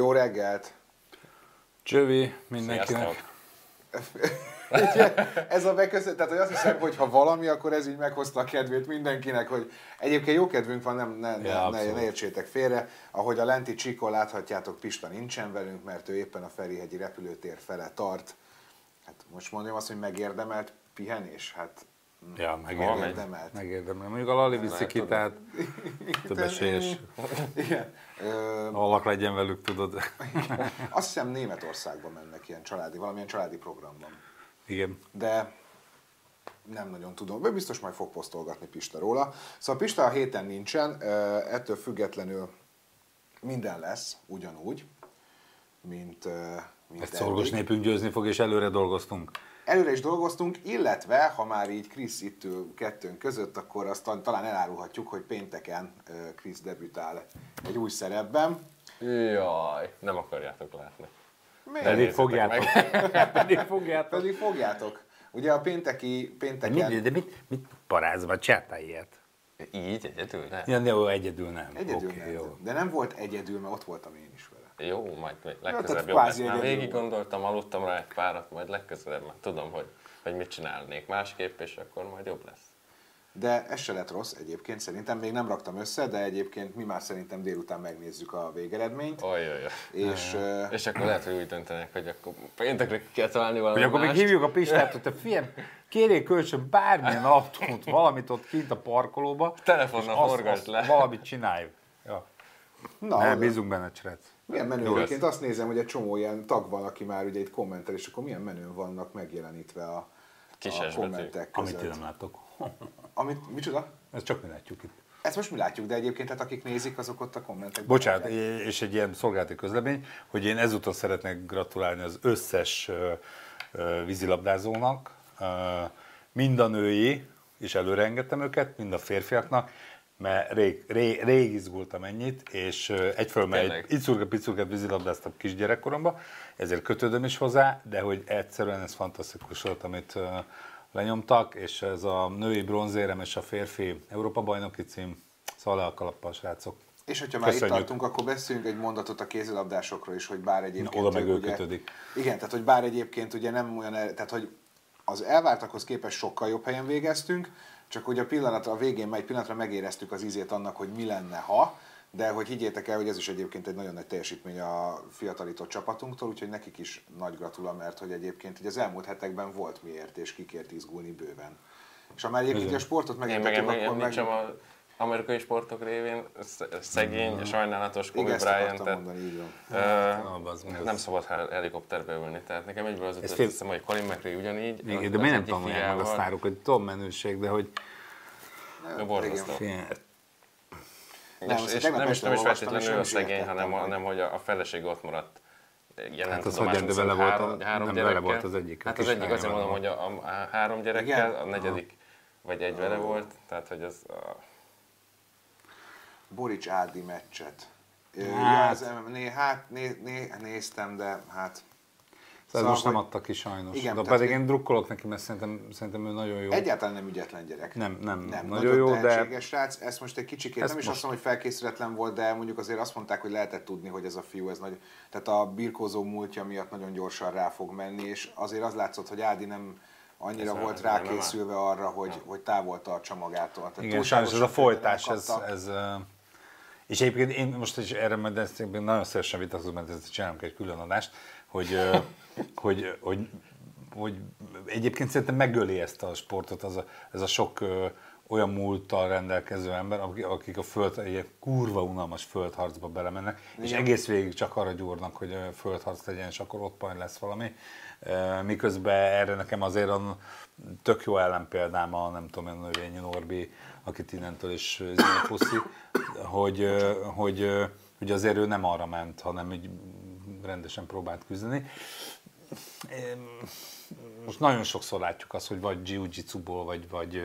Jó reggelt! Csövi mindenkinek. Sziasztok. Ugye, ez a beköszön, tehát hogy azt hiszem, hogy ha valami, akkor ez így meghozta a kedvét mindenkinek, hogy egyébként jó kedvünk van, nem, ne, ne, Ja, ne, abszolút. ne értsétek félre. Ahogy a lenti csikon láthatjátok, Pista nincsen velünk, mert ő éppen a Ferihegyi repülőtér fele tart. Hát most mondjam azt, hogy megérdemelt pihenés, hát Ja, megérdemelt. Megérdemel. Mondjuk a Lali viszi ki, tehát több esélyes. Igen. Ö, Hallak legyen velük, tudod. azt hiszem Németországban mennek ilyen családi, valamilyen családi programban. Igen. de nem nagyon tudom. De biztos majd fog posztolgatni Pista róla. Szóval Pista a héten nincsen, ettől függetlenül minden lesz ugyanúgy, mint, mint Ezt szorgos népünk győzni fog, és előre dolgoztunk. Előre is dolgoztunk, illetve ha már így Krisz itt ül kettőnk között, akkor azt ta- talán elárulhatjuk, hogy pénteken Krisz debütál egy új szerepben. Jaj, nem akarjátok látni. Miért? Pedig fogjátok. Pedig fogjátok. Pedig fogjátok. Ugye a pénteki, De pénteken... mit, de mit, mit parázva, csináltál ilyet? Így egyedül, ne? Ja, jó, egyedül nem. Egyedül Oké, nem. jó. De nem volt egyedül, mert ott voltam én is vele. Jó, majd tehát legközelebb jobb lesz. Már végig gondoltam, aludtam rá egy párat, majd legközelebb már tudom, hogy, hogy mit csinálnék másképp, és akkor majd jobb lesz. De ez se lett rossz egyébként, szerintem még nem raktam össze, de egyébként mi már szerintem délután megnézzük a végeredményt. Oj, oj, oj. És ö, És akkor lehet, hogy úgy döntenek, hogy akkor péntekre ki kell találni valami Hogy akkor még hívjuk a Pistát, hogy te fiam, kérjél kölcsön bármilyen autót, valamit ott kint a parkolóba. Telefonnal azt le. Valamit csinálj. Ja. na, az- bízunk benne, Cserec. Milyen menő Jó egyébként, azt nézem, hogy egy csomó ilyen tag van, aki már ugye itt kommentel, és akkor milyen menőn vannak megjelenítve a, Kises a kommentek között. Amit nem láttok. Amit, micsoda? Ezt csak mi látjuk itt. Ezt most mi látjuk, de egyébként tehát akik nézik, azok ott a kommentekben. Bocsánat, látják. és egy ilyen szolgálati közlemény, hogy én ezúttal szeretnék gratulálni az összes vízilabdázónak, mind a női, és előre engedtem őket, mind a férfiaknak, mert rég, rég, rég izgultam ennyit, és egyfelől mert Tényleg? egy icurga-picurgát vízilabdáztam kisgyerekkoromban, ezért kötődöm is hozzá, de hogy egyszerűen ez fantasztikus volt, amit lenyomtak, és ez a női bronzérem és a férfi Európa bajnoki cím, szóval le a kalappal, srácok. És hogyha már itt Köszönjük. tartunk, akkor beszéljünk egy mondatot a kézilabdásokról is, hogy bár egyébként... Na, oda meg ő kötődik. Igen, tehát hogy bár egyébként ugye nem olyan, tehát hogy az elvártakhoz képest sokkal jobb helyen végeztünk, csak hogy a pillanatra, a végén már egy pillanatra megéreztük az ízét annak, hogy mi lenne, ha, de hogy higgyétek el, hogy ez is egyébként egy nagyon nagy teljesítmény a fiatalított csapatunktól, úgyhogy nekik is nagy gratula, mert hogy egyébként ugye az elmúlt hetekben volt miért és kikért izgulni bőven. És ha már egyébként a sportot Én meg megjelentettük, akkor meg... az amerikai sportok révén, sz- szegény, sajnálatos Kobe Bryant, tehát mondani, így van. Nem szabad hel- helikopterbe ülni, tehát nekem egyből az jutott fél- eszem, hogy Colin McRae ugyanígy. Igen, az- de az miért nem tanulják meg a sztárok, hogy tudom menőség, de hogy Ő borzasztó. Nem, És, nem is, nem is feltétlenül nem a szegény, hanem, hanem hogy a, feleség ott maradt. Jelen Hát az hogyan, de vele volt a- három, három nem, gyerekkel. vele volt az egyik, Hát az egyik azért mondom, hogy a, a, a három gyerekkel, Igen? a negyedik vagy egy vele volt, tehát hogy az... A, Borics Ádi meccset. Hát. Ja, né, hát né, né, néztem, de hát... ez most nem adta ki sajnos. Igen, de pedig én drukkolok neki, mert szerintem, szerintem ő nagyon jó. Egyáltalán nem ügyetlen gyerek. Nem, nem, nem nagyon jó, de- tehetséges srác. Ezt most egy kicsikét, Ezt nem is most- azt mondom, hogy felkészületlen volt, de mondjuk azért azt mondták, hogy lehetett tudni, hogy ez a fiú, ez nagy, tehát a birkózó múltja miatt nagyon gyorsan rá fog menni, és azért az látszott, hogy Ádi nem annyira Ez volt rákészülve arra, hogy, hogy távol tartsa magától. Tehát Igen, sajnos ez a folytás, ez, ez és egyébként én most is erre majd ezt nagyon szívesen vitatkozom, mert ezt csinálunk egy külön adást, hogy, hogy, hogy, hogy egyébként szerintem megöli ezt a sportot az a, ez a sok olyan múlttal rendelkező ember, akik, a föld, egy kurva unalmas földharcba belemennek, és egész végig csak arra gyúrnak, hogy földharc legyen, és akkor ott majd lesz valami. Miközben erre nekem azért a tök jó ellenpéldám a nem tudom, a növényi Norbi, akit innentől is zene puszi, hogy, hogy, hogy azért ő nem arra ment, hanem így rendesen próbált küzdeni. Most nagyon sokszor látjuk azt, hogy vagy jiu-jitsuból, vagy, vagy,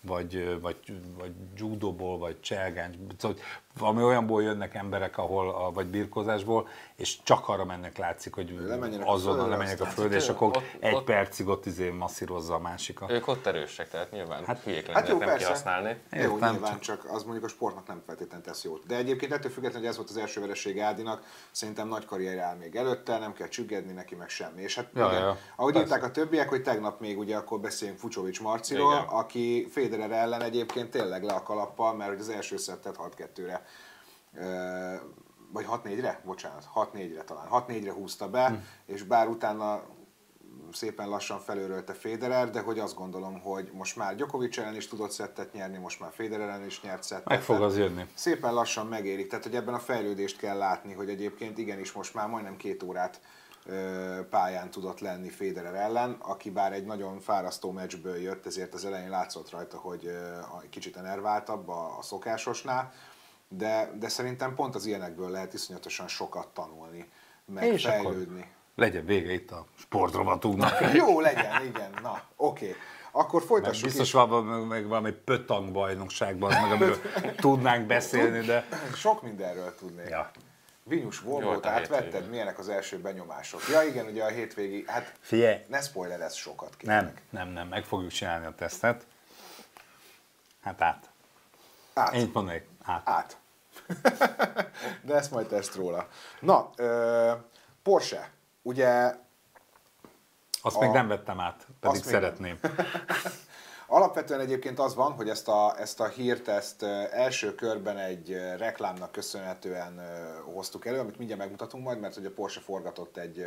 vagy, vagy, vagy judóból, vagy cselgány, szóval valami olyanból jönnek emberek, ahol, vagy birkózásból, és csak arra mennek látszik, hogy Lemenjenek azonnal a lemenjenek a földre, és akkor ott- egy ott- percig ott izé masszírozza a másikat. Ők ott erősek, tehát nyilván Hát- hülyék Hát jó, nem persze. kihasználni. Jó, Értem, nyilván csak az mondjuk a sportnak nem feltétlenül tesz jót. De egyébként ettől függetlenül, hogy ez volt az első vereség Ádinak, szerintem nagy karrier áll még előtte, nem kell csüggedni neki, meg semmi. És hát Ja, igen, ja, ahogy írták a többiek, hogy tegnap még ugye akkor beszéljünk Fucsovics Marciról, Igen. aki Federer ellen egyébként tényleg le a kalappal, mert hogy az első szettet 6-2-re ö, vagy 6-4-re? Bocsánat, 6-4-re talán. 6-4-re húzta be, Hm. és bár utána szépen lassan felőrölte Federer, de hogy azt gondolom, hogy most már Djokovic ellen is tudott szettet nyerni, most már Federer ellen is nyert szettet. Meg fog az jönni. Szépen lassan megérik, tehát hogy ebben a fejlődést kell látni, hogy egyébként igenis most már majdnem két órát pályán tudott lenni Federer ellen, aki bár egy nagyon fárasztó meccsből jött, ezért az elején látszott rajta, hogy kicsit enerváltabb a, a szokásosnál, de, de szerintem pont az ilyenekből lehet iszonyatosan sokat tanulni, meg És akkor fejlődni. legyen vége itt a sportrovatunknak. Jó, legyen, igen, na, oké. Akkor Mert folytassuk biztos is. van meg, meg valami pötang bajnokságban, meg amiről tudnánk beszélni, de... Sok mindenről tudnék. Ja. Vinyus a átvetted, milyenek az első benyomások? Ja igen, ugye a hétvégi, hát Figyelj, ne spoilerezz sokat kérlek. nem, nem, nem, meg fogjuk csinálni a tesztet. Hát át. Át. Ennyit mondanék, át. Át. De ezt majd teszt róla. Na, ö, Porsche, ugye Azt A- még nem vettem át, pedig Azt még szeretném. Alapvetően egyébként az van, hogy ezt a, ezt a hírt ezt első körben egy reklámnak köszönhetően hoztuk elő, amit mindjárt megmutatunk majd, mert hogy a Porsche forgatott egy,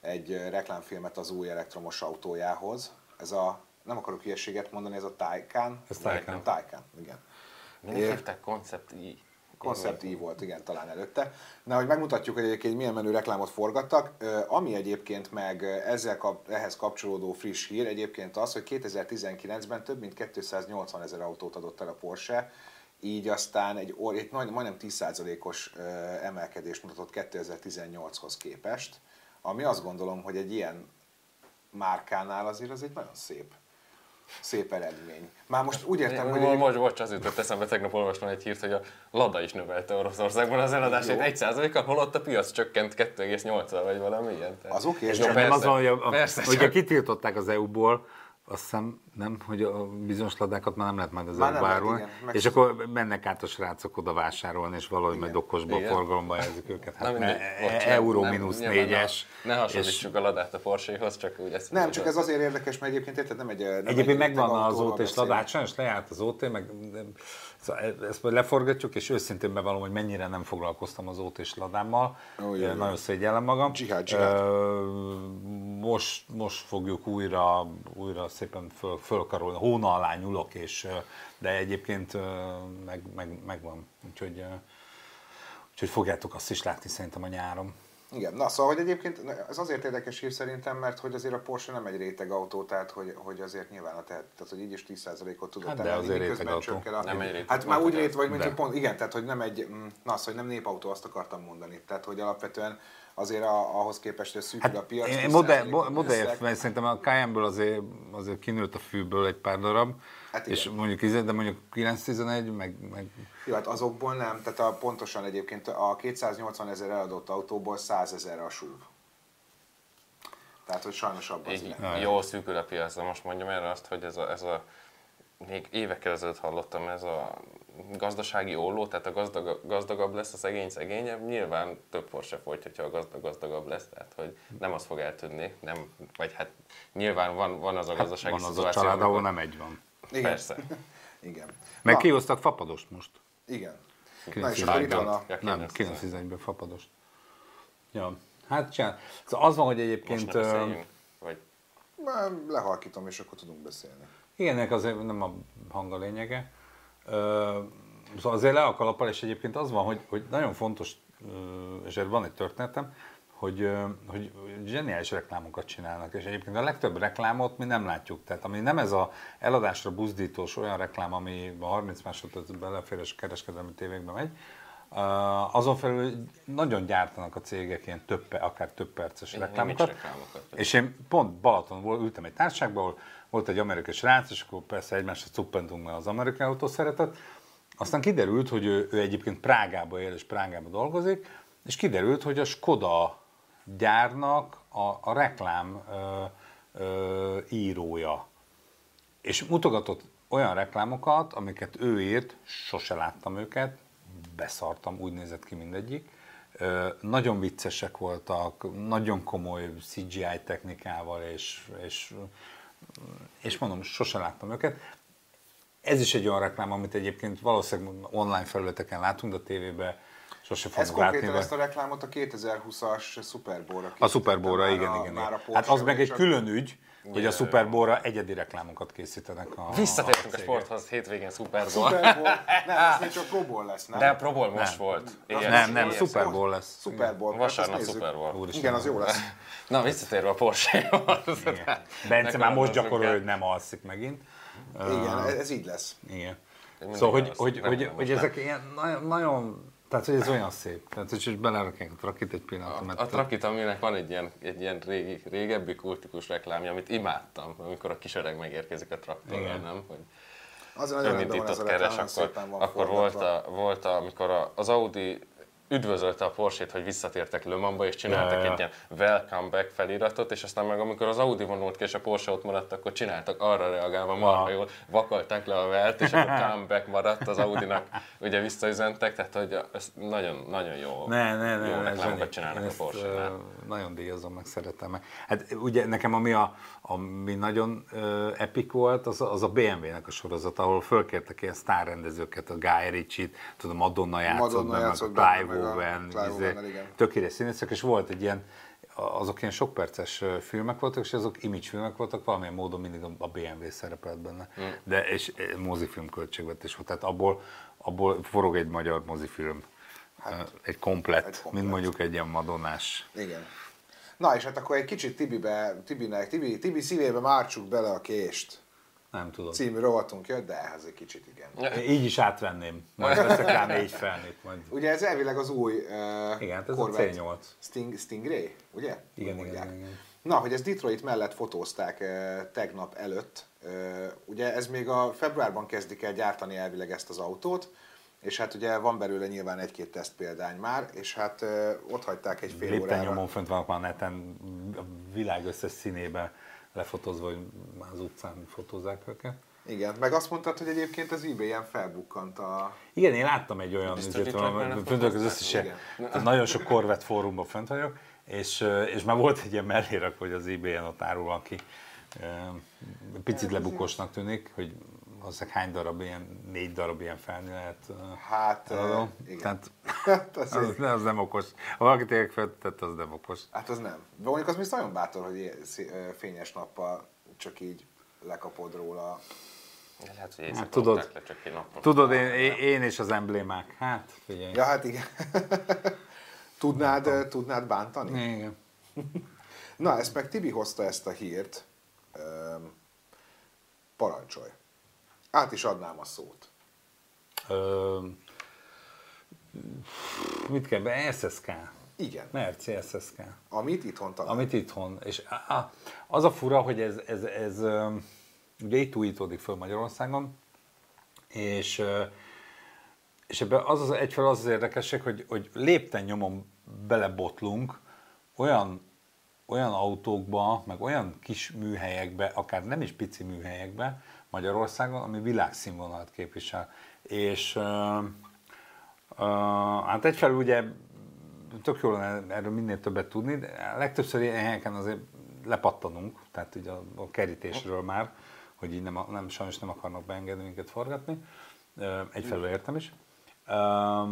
egy reklámfilmet az új elektromos autójához. Ez a, nem akarok hülyeséget mondani, ez a Taycan. Ez Taycan. Taycan, igen. Mindig É. hívták koncept i. Concept E volt, igen, talán előtte. Na, hogy megmutatjuk, hogy egyébként milyen menő reklámot forgattak, ami egyébként meg ezzel kap, ehhez kapcsolódó friss hír egyébként az, hogy 2019-ben több mint 280 ezer autót adott el a Porsche, így aztán egy, egy majd- majdnem 10%-os ö, emelkedést mutatott 2018-hoz képest, ami azt gondolom, hogy egy ilyen márkánál azért az egy nagyon szép, szép eredmény. Már most úgy értem, hogy Most, egy- most, most az jutott eszembe, tegnap olvastam egy hírt, hogy a Lada is növelte Oroszországban az eladásait Jó. 1%-kal, holott a piac csökkent 2,8-al vagy valami ilyen. Tehát- Az oké, és Csak csak nem az van, hogy, a, a, persze, ugye csak- kitiltották az EU-ból, azt hiszem, nem, hogy a bizonyos ladákat már nem lehet majd az Már EU nem lehet, árulni, igen. Meg- és akkor mennek át a srácok oda vásárolni, és valahogy majd okosba Igen. forgalomba helyezik őket. Hát ne, nem- euró nem- mínusz négyes. Ne, és hasonlítsuk a Ladát a Porsche-hoz, csak úgy ezt Nem, csak ez azért érdekes, mert egyébként érted, nem egy... Nem egy Egyébként megvan az OT és ladát, sajnos lejárt az OT, meg szóval ezt majd leforgatjuk, és őszintén bevallom, hogy mennyire nem foglalkoztam az OT és ladámmal. Jó, jó. Nagyon szégyellem magam. Dzsihád, dzsihád. Most, most fogjuk újra, újra szépen föl, fölkarolni. Hóna alá nyúlok, és, de egyébként meg, meg, megvan. Úgyhogy, úgyhogy fogjátok azt is látni szerintem a nyáron. Igen, na szóval, hogy egyébként ez azért érdekes hír szerintem, mert hogy azért a Porsche nem egy réteg autó, tehát hogy, hogy azért nyilván a tehet, tehát hogy így is 10%-ot tudott Hát de emelni, azért miközben csökken a... Nem egy réteg, Hát már úgy rét vagy, mint De. hogy pont, igen, tehát hogy nem egy, mm, na az, hogy nem népautó, azt akartam mondani. Tehát, hogy alapvetően azért a, ahhoz képest, hogy szűkül a piac. Hát Én 10% modell, -ot modell, veszek. mert szerintem a Cayenne-ből azért, azért kinőtt a fűből egy pár darab, Hát igen. és mondjuk, izé- de mondjuk 911, meg, meg Jó, hát azokból nem, tehát a, pontosan egyébként a 280 ezer eladott autóból 100 ezer a SUV. Tehát, hogy sajnos abban az jó szűkül a piac, de most mondjam erre azt, hogy ez a, ez a még évekkel ezelőtt hallottam, ez a gazdasági olló, tehát a gazdag, gazdagabb lesz, a szegény szegényebb, nyilván több Porsche folyt, hogyha a gazdag gazdagabb lesz, tehát hogy nem az fog eltűnni, nem, vagy hát nyilván van, van az a gazdasági van az a család, ahol nem egy van. Igen. Persze. Igen. Meg Na, kihoztak fapadost most. Igen. Na és itt van a... Ja, Nem, 911. 911-ből fapadost. Ja, hát csinál. Szóval az van, hogy Most egyébként... ne ö, beszéljünk? Vagy Lehalkítom, és akkor tudunk beszélni. Igen, ennek azért nem a hang a lényege. Szóval azért le a kalappal, és egyébként az van, hogy, hogy nagyon fontos, és erről van egy történetem, hogy, hogy zseniális reklámokat csinálnak, és egyébként a legtöbb reklámot mi nem látjuk. Tehát ami nem ez a eladásra buzdítós olyan reklám, ami a 30 másodpercben belefér és kereskedelmi tévékbe megy, azon felül nagyon gyártanak a cégek ilyen több, akár több perces reklámokat. reklámokat. És én pont Balaton ültem egy társaságban, ahol volt egy amerikai srác, és akkor persze egymásra cuppentunk, mert az amerikai autó szeretett. Aztán kiderült, hogy ő, ő egyébként Prágába él, és Prágába dolgozik, és kiderült, hogy a Skoda gyárnak a, a reklám ö, ö, írója. És mutogatott olyan reklámokat, amiket ő írt, sose láttam őket, beszartam, úgy nézett ki mindegyik. Nagyon viccesek voltak, nagyon komoly CGI technikával, és, és, és mondom, sose láttam őket. Ez is egy olyan reklám, amit egyébként valószínűleg online felületeken látunk, de a tévében sose Ez fogunk látni. konkrétan vagy- ezt a reklámot a 2020-as Super Bowl-ra a Super Bowl-ra, igen, igen. igen. Hát az meg egy külön ügy, hogy a Super Bowl-ra egyedi reklámokat készítenek a Visszatértünk a cégek. sporthoz, hétvégén Super Bowl. Super Bowl, nem, ez még csak Pro Bowl lesz, nem? De a Pro Bowl most volt. Ilyen- Nem, nem, ilyen- Super Bowl lesz. Super Bowl. Vasárnap. Super Bowl. Úristen. Igen, az jó lesz. Na, visszatérve a Porsche-hoz. Bence már most gyakorol, hogy nem alszik megint. Igen, ez így lesz. Igen. Szóval, hogy, hogy, hogy, hogy nem. ezek ilyen nagyon, nagyon, tehát hogy ez olyan szép. Tehát, hogy csak belerakják a trakit egy pillanatra. A, mert a Trakit, aminek van egy ilyen, egy ilyen régi, régebbi kultikus reklámja, amit imádtam, amikor a kis öreg megérkezik a traktorral, nem? Hogy Azért nagyon rendben van ez a keres, akkor, szépen van akkor volt, a, volt a, amikor a, az Audi üdvözölte a Porsche-t, hogy visszatértek Le Mansba, és csináltak Ja, ja. egy ilyen welcome back feliratot, és aztán meg amikor az Audi vonult ki, és a Porsche ott maradt, akkor csináltak arra reagálva marha Aha. jól, vakalták le a velt, és akkor comeback maradt az Audinak, ugye visszaüzentek, tehát hogy ez nagyon, nagyon jó, Ne, ne, ne, jó ne, reklámokat csinálnak a ezt, Porsche-nál. ö, Nagyon díjazom, meg szeretem meg. Hát ugye nekem ami, a, ami nagyon uh, epic volt, az, a- az a BMW-nek a sorozat, ahol fölkértek ilyen sztárrendezőket, a Guy Ritchie-t, tudom, Madonna játszott Madonna benne, játszott meg meg a Owen, Clive izé, tökéletes színészek, és volt egy ilyen, azok ilyen sok perces filmek voltak, és azok image filmek voltak, valamilyen módon mindig a- BMW szerepelt benne. Hmm. De és mozifilm költségvetés volt, tehát abból, abból forog egy magyar mozifilm. Hát, egy komplet, egy komplet. mint mondjuk egy ilyen madonnás. Igen. Na és hát akkor egy kicsit Tibibe, Tibinek, Tibi, Tibi szívébe mártsuk bele a kést. Nem tudom. Című rovatunk jött, de ez egy kicsit igen. Így is átvenném. Majd veszek rá négy felnét. Majd. Ugye ez elvileg az új uh, Igen, ez a C8. Sting, Stingray, ugye? Igen, igen, igen. Na, hogy ez Detroit mellett fotózták uh, tegnap előtt. Uh, ugye ez még a februárban kezdik el gyártani elvileg ezt az autót, és hát ugye van belőle nyilván egy-két teszt példány már, és hát uh, ott hagyták egy fél Lépten órára. nyomon fönt vannak már neten a világ összes színébe lefotózva, hogy már az utcán fotózzák őket. Igen, meg azt mondtad, hogy egyébként az eBay-en felbukkant a... Igen, én láttam egy olyan, fönt vagyok az lefotózták? összes, Igen. tehát nagyon sok Corvette fórumban fönt vagyok, és, és már volt egy ilyen mellérak, hogy az eBay-en ott árul, aki picit lebukosnak tűnik, hogy valószínűleg hány darab ilyen, négy darab ilyen felni lehet. Hát, eladó. igen. Tehát Hát az, az, az, nem okos. Ha valaki tényleg feltette, az nem okos. hát az nem. De mondjuk az viszont nagyon bátor, hogy ilyen fényes nappal csak így lekapod róla. Lehet, hogy Hát tudod- tudod, le, csak egy napon. Tudod, én, én, én és az emblémák. Hát, figyelj. Ja, hát igen. tudnád, ö, tudnád bántani? Igen. Na, ezt meg Tibi hozta ezt a hírt. Parancsolj. Át is adnám a szót. Ö, mit kell be? SSK. Igen. Merci SSK. Amit itthon talál. Amit itthon. És az a fura, hogy ez, ez, ez ugye itt újítódik föl Magyarországon, és, és ebben az az egyfelől az az érdekesség, hogy, hogy lépten nyomon belebotlunk olyan, olyan autókba, meg olyan kis műhelyekbe, akár nem is pici műhelyekbe Magyarországon, ami világszínvonalat képvisel. És ö, ö, hát egyfelől ugye tök jó lenne erről minél többet tudni, de legtöbbször ilyen helyeken azért lepattanunk, tehát ugye a, a kerítésről már, hogy így nem, nem, sajnos nem akarnak beengedni minket forgatni. Egyfelől értem is. Ö,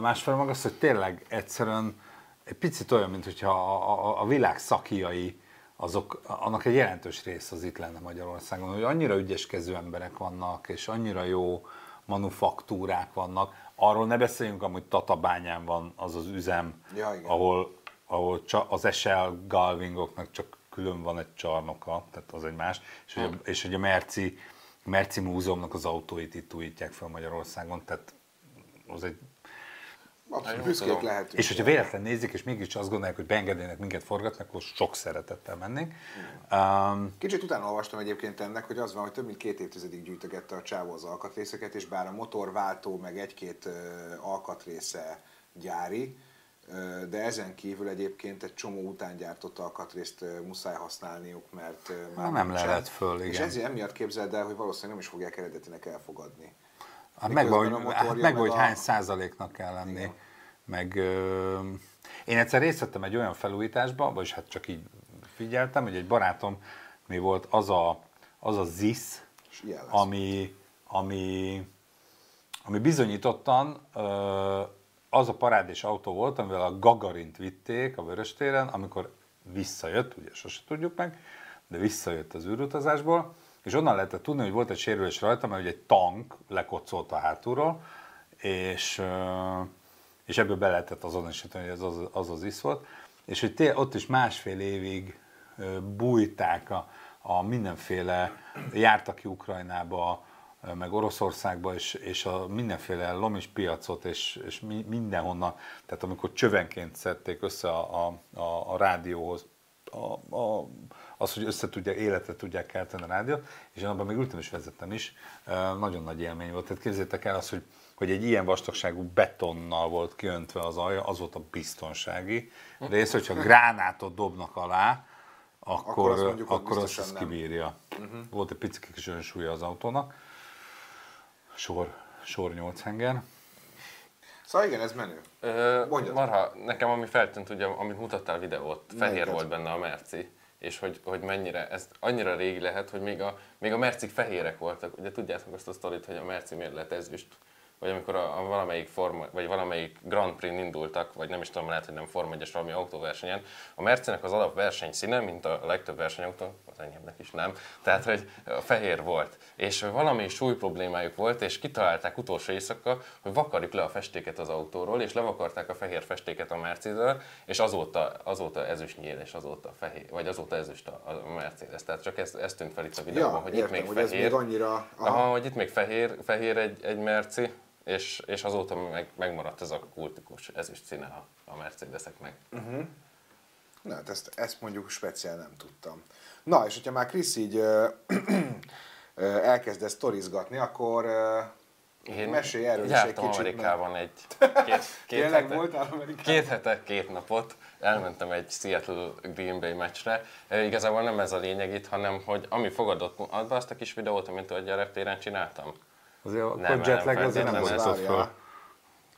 Másfelől meg az, hogy tényleg egyszerűen egy picit olyan, mint hogyha a, a, a világ szakiai, azok, annak egy jelentős rész az itt lenne Magyarországon, hogy annyira ügyeskező emberek vannak, és annyira jó manufaktúrák vannak. Arról ne beszéljünk, amúgy Tatabányán van az az üzem, Ja, igen. ahol, ahol csa, az SL Galvingoknak csak külön van egy csarnoka, tehát az egy más, és, hogy a, és hogy a Merci, Merci Múzeumnak az autóit itt újítják fel Magyarországon, tehát az egy Abszolút büszkék tudom. lehetünk. és hogyha véletlen nézik, és mégis azt gondolják, hogy beengednének minket forgatni, akkor sok szeretettel mennénk. Um, Kicsit utána olvastam egyébként ennek, hogy az van, hogy több mint két évtizedig gyűjtögette a csávó az alkatrészeket, és bár a motorváltó meg egy-két ö, alkatrésze gyári, de ezen kívül egyébként egy csomó utángyártott alkatrészt muszáj használniuk, mert már nem nincsen. lelett föl, És igen. ezért emiatt képzeld el, hogy valószínűleg nem is fogják eredetinek elfogadni. Hát megvan, Miközben hogy, a hát meg a- hány százaléknak kell lenni. Igen. Meg ö, én egyszer részt vettem egy olyan felújításba, vagyis hát csak így figyeltem, hogy egy barátom mi volt az a, az a ZISZ, ami, ami, ami bizonyítottan ö, az a parádés autó volt, amivel a Gagarint vitték a Vöröstéren, amikor visszajött, ugye sose tudjuk meg, de visszajött az űrutazásból, és onnan lehetett tudni, hogy volt egy sérülés rajta, mert egy tank lekocolt a hátulról, és, és ebből be lehetett azonosítani, hogy ez az az, az isz volt, és hogy té- ott is másfél évig bújták a, a mindenféle, jártak ki Ukrajnába, meg Oroszországba, és, és a mindenféle lomis piacot, és, és mi, mindenhonnan, tehát amikor csövenként szedték össze a, a, a rádióhoz, a, a, az, hogy össze tudja, életet tudják kelteni a rádiót, és én abban még ültem és vezettem is, nagyon nagy élmény volt. Tehát képzeljétek el azt, hogy, hogy egy ilyen vastagságú betonnal volt kiöntve az alja, az volt a biztonsági rész, hogyha gránátot dobnak alá, Akkor akkor, azt mondjuk, akkor azt, kibírja. Volt egy pici kis önsúlya az autónak, sor, sor 8 henger. Szóval igen, ez menő. Ö, Mondjad. marha, nekem ami feltűnt, ugye, amit mutattál videót, fehér Melyiket? volt benne a Merci, és hogy, hogy mennyire, ez annyira régi lehet, hogy még a, még a Mercik fehérek voltak. Ugye tudjátok azt a sztorit, hogy a Merci miért lett ezüst? Vagy amikor a, a valamelyik forma, vagy valamelyik Grand Prix indultak, vagy nem is tudom, lehet, hogy nem Forma 1 valami autóversenyen, a Mercinek az alap versenyszíne, mint a legtöbb versenyautó, az enyémnek is nem, tehát hogy a fehér volt. És valami súly problémájuk volt, és kitalálták utolsó éjszaka, hogy vakarjuk le a festéket az autóról, és levakarták a fehér festéket a Mercedes-ről, és azóta, azóta ezüst nyíl, és azóta fehér, vagy azóta ezüst a, a Mercedes. Tehát csak ez, ez tűnt fel itt a videóban, Ja, hogy értem, itt még hogy ez fehér. még annyira... Aha, hogy itt még fehér, fehér egy, egy merci, és, és azóta meg, megmaradt ez a kultikus ezüst színe a, a Mercedeseknek. Na, hát ezt, ezt mondjuk speciál nem tudtam. Na, és hogyha már Krisz így ö, ö, elkezdett sztorizgatni, akkor ö, mesélj erről is egy kicsit. Amerikában egy két, két, hete, voltál Amerikában? két hete, két napot, elmentem egy Seattle Green Bay meccsre. E, Igazából nem ez a lényeg itt, hanem hogy ami fogadott, be azt a kis videót, amit a gyereptéren csináltam. Azért Nem, akkor nem, jetlag azért nem hozzott ez. föl.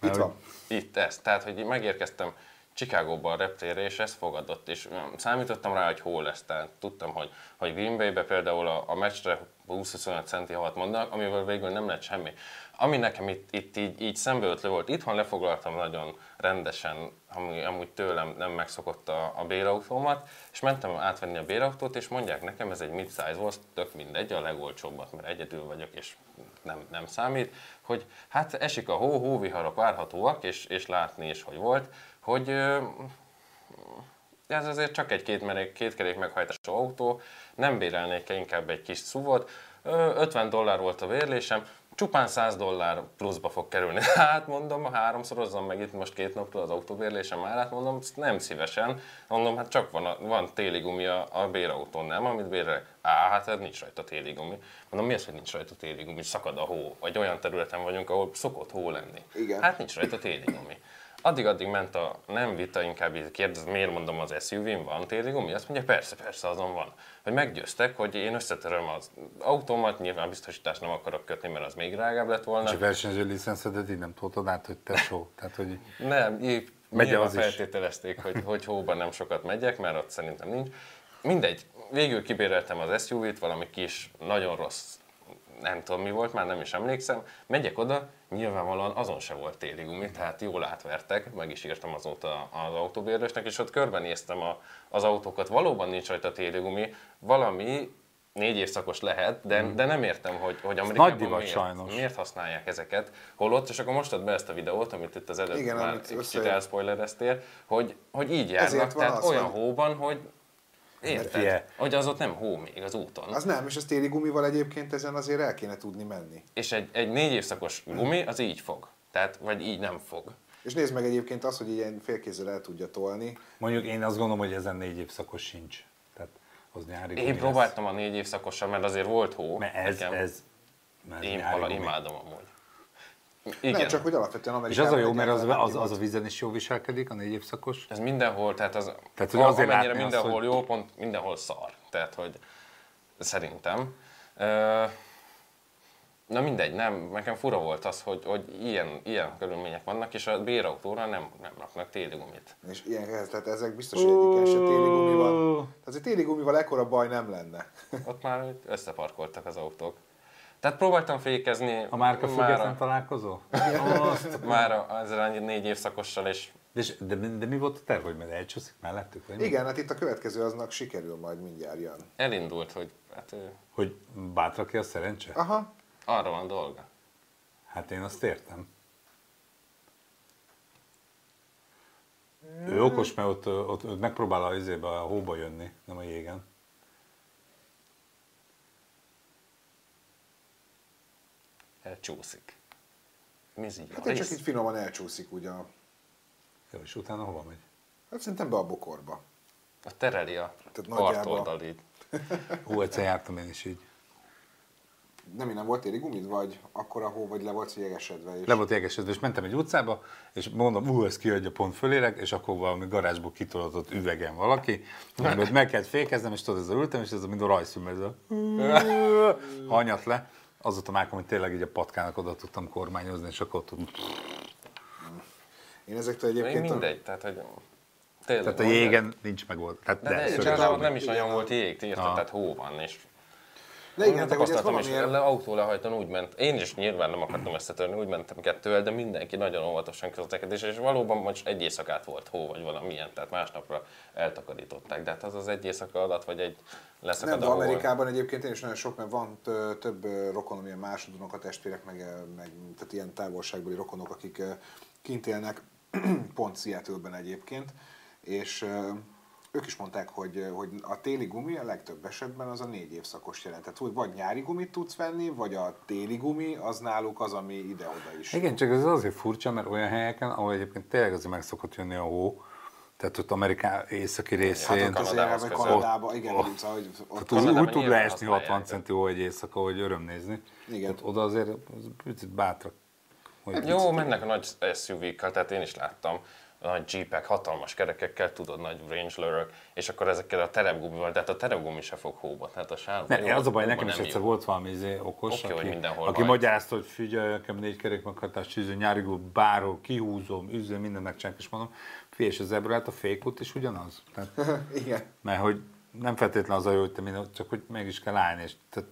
Itt van. Itt ez. Tehát, hogy megérkeztem Chicagóba a reptérre, és ez fogadott, és számítottam rá, hogy hol lesz. Tehát tudtam, hogy, hogy Green Bay-be például a, a meccsre 20-25 centi havat mondanak, amivel végül nem lett semmi. Ami nekem itt, itt így, így szembeötlő volt, itthon lefoglaltam nagyon rendesen, ami amúgy tőlem nem megszokott a, a bérautómat, és mentem átvenni a bérautót, és mondják nekem, ez egy mid-size volt, tök mindegy, a legolcsóbbat, mert egyedül vagyok, és nem, nem számít, hogy hát esik a hó, hóviharok várhatóak, és, és látni is, hogy volt, hogy ez azért csak egy két, két kerék meghajtású autó, nem bérelnék inkább egy kis szuvot, 50 dollár volt a vérlésem, csupán 100 dollár pluszba fog kerülni. Hát mondom, háromszorozzam meg itt most két napra az autóbérlésem árát, mondom, nem szívesen. Mondom, hát csak van, a, van téli gumi a, a bérautón, nem, amit bérelek. Á, hát ez nincs rajta téli gumi. Mondom, mi az, hogy nincs rajta téli gumi? Szakad a hó, vagy olyan területen vagyunk, ahol szokott hó lenni. Igen. Hát nincs rajta téli gumi. Addig-addig ment a nem vita, inkább így kérdez, miért mondom az SUV-n van téli gumi? Azt mondja, persze, persze, azon van. Hogy meggyőztek, hogy én összetöröm az autómat, nyilván biztosítást nem akarok kötni, mert az még drágább lett volna. És a versenyző licenszedet így nem toltad át, hogy tesó. Tehát, hogy Nem, így Megy az is. feltételezték, hogy, hogy hóban nem sokat megyek, mert ott szerintem nincs. Mindegy, végül kibéreltem az SUV-t, valami kis, nagyon rossz, nem tudom mi volt, már nem is emlékszem. Megyek oda, nyilvánvalóan azon se volt téli gumi, tehát jól átvertek, meg is írtam azóta az autóbérlősnek, és ott körbenéztem a, az autókat, valóban nincs rajta téli gumi, valami négy évszakos lehet, de, de nem értem, hogy, hogy Amerikában nagy divat miért, sajnos. miért használják ezeket, holott, és akkor most add be ezt a videót, amit itt az előbb Igen, már kicsit elspoilereztél, hogy, hogy így járnak, tehát olyan hóban, hogy érted, Ilyen. hogy az ott nem hó még az úton. Az nem, és az téli gumival egyébként ezen azért el kéne tudni menni. És egy, egy négy évszakos gumi az így fog. Tehát, vagy így nem fog. És nézd meg egyébként azt, hogy ilyen félkézzel el tudja tolni. Mondjuk én azt gondolom, hogy ezen négy évszakos sincs. Tehát az nyári gumi Én lesz. próbáltam a négy évszakossal, mert azért volt hó. Mert ez, Nekem- ez, mert ez Én nyári imádom amúgy. Igen. Nem, csak hogy alapvetően És Amerikában... az a jó, mert az, az, az a vízen is jó viselkedik, a négy évszakos. ez mindenhol, tehát az Tehát, hogy a- azért amennyire mindenhol hogy- jó, pont mindenhol szar. Tehát, hogy szerintem. Na mindegy, nem, nekem fura volt az, hogy, hogy ilyen, ilyen körülmények vannak, és a bérautóra nem, nem raknak téli gumit. És ilyen tehát ezek biztos, hogy egyiken se téli gumival. Tehát azért téli gumival ekkora baj nem lenne. Ott már összeparkoltak az autók. Tehát próbáltam fékezni. A márka már független a, találkozó? Azt. már a, ezzel annyi négy évszakossal, és És, de, de, mi volt a terv, hogy majd elcsúszik mellettük? Vagy mi? Igen, hát itt a következő aznak sikerül majd mindjárt jön. elindult, hogy hát ő, Hogy bátra ki a szerencse? Aha, arra van dolga. Hát én azt értem. Ő okos, mert ott, ott, ott megpróbál a, izébe, a hóba jönni, nem a jégen. Elcsúszik. Mi így hát én csak így finoman elcsúszik ugye. a- Jó, és utána hova megy? Hát szerintem be a bokorba. A tereli a Tehát partoldalid. Ó, egyszer jártam én is így. Nem, nem volt téli gumid, vagy akkor a hó, vagy le volt jegesedve. És... Le volt égesedve, és mentem egy utcába, és mondom, ú, ez kiadja, pont fölérek, és akkor valami garázsból kitolatott üvegen valaki, meg kellett fékeznem, és tudod, ezzel ültem, és ez a mind a rajzfilm, ez a hanyat le. Azóta már, hogy tényleg így a patkának oda tudtam kormányozni, és akkor tud. Én ezektől Még egyébként... a- mindegy, tehát hogy tényleg. Tehát a jégen nincs meg volt. Tehát De, de, de, igazából gumi. nem is nagyon volt jég? Ah. Tehát hó van, és De igen, tapasztaltam, és valamiért... le, autó lehajtón úgy ment, én is nyilván nem akartam összetörni, úgy mentem kettővel, de mindenki nagyon óvatosan közlekedés, és valóban most egy éjszakát volt hó, vagy valamilyen, tehát másnapra eltakarították, de hát az az egy éjszaka alatt, vagy egy leszakad Nem, de. Amerikában egyébként én is nagyon sok, mert van több rokonom, ilyen másodunok a testvérek, meg, meg tehát ilyen távolságbeli rokonok, akik kint élnek, pont Seattle-ben egyébként, és ők is mondták, hogy, hogy a téli gumi a legtöbb esetben az a négy évszakos jelent. Tehát hogy vagy nyári gumit tudsz venni, vagy a téli gumi, az náluk az, ami ide-oda is. Igen, csak ez azért furcsa, mert olyan helyeken, ahol egyébként tényleg azért meg szokott jönni a hó, tehát ott Ameriká északi részén, Hát ott azért, vagy. Kanadában, igen, Ott- ott, hogy ott, Tehát úgy, úgy tud leesni használják, 60 de- centi hó egy éjszaka, hogy öröm nézni. Igen. Tehát oda azért az picit bátrak. Hogy Jó, mennek a nagy SUV-kkal, tehát én is láttam nagy jeepek, hatalmas kerekekkel, tudod, nagy Wranglerök, és akkor ezekkel a terepgumival, tehát a terepgumi se fog hóba, tehát a sárba. Ne, az a baj, nekem is egyszer jó. volt valami izé, okos, Oké, hogy aki, mindenhol aki vagy. magyarázta, hogy figyelj, nekem négy kerék meghatás, tűző, nyári gól, bárhol, kihúzom, üzem, minden megcsinálok, és mondom, figyelj, és az ebből hát a fékút is ugyanaz. Tehát, igen. mert hogy nem feltétlenül az a jó, hogy te minden, csak hogy mégis kell állni, és tehát,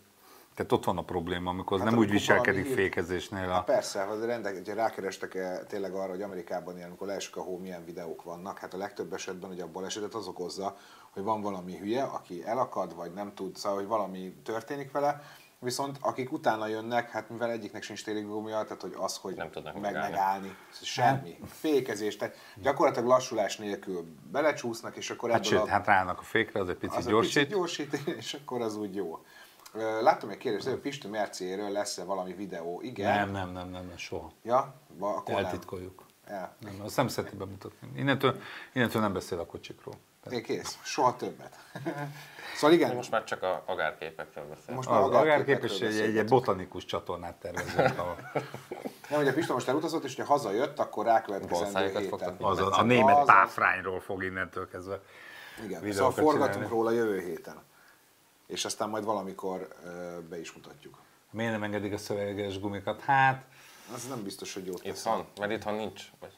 tehát ott van a probléma, amikor az Hát nem úgy viselkedik valami fékezésnél. Hát A, persze, ha rendek, hogyha rákerestek -e tényleg arra, hogy Amerikában ilyen, amikor leesik a hó, milyen videók vannak, hát a legtöbb esetben ugye a balesetet az okozza, hogy van valami hülye, aki elakad, vagy nem tud, szóval, hogy valami történik vele, viszont akik utána jönnek, hát mivel egyiknek sincs téli gumia, tehát hogy az, hogy Nem tudnak meg, megállni. megállni, semmi, fékezés, tehát gyakorlatilag lassulás nélkül belecsúsznak, és akkor hát ebből sőt, a, hát ráállnak a fékre, az egy picit az gyorsít. a picit gyorsít, és akkor az úgy jó. Láttam egy kérdést, hogy Pisti Merciéről lesz-e valami videó? Igen. Nem, nem, nem, nem, nem, soha. Ja, va, akkor nem. Eltitkoljuk. Ja. Nem, azt nem szereti bemutatni. Innentől, innentől nem beszél a kocsikról. Én kész, soha többet. szóval igen, Most már csak a agárképekről beszél. most Az már agárképes egy, agárképekről egy, egy botanikus csatornát tervezünk. ahol Nem, hogy a Pista most elutazott, és ha hazajött, akkor rákövetkezendő héten. fogtak Az a, német Az- páfrányról fog innentől kezdve. Igen, szóval forgatunk róla jövő héten. És aztán majd valamikor be is mutatjuk. Miért nem engedik a szöveges gumikat? Hát, Az nem biztos, hogy jót tesz. Itthon? Mert itthon nincs. Vagy,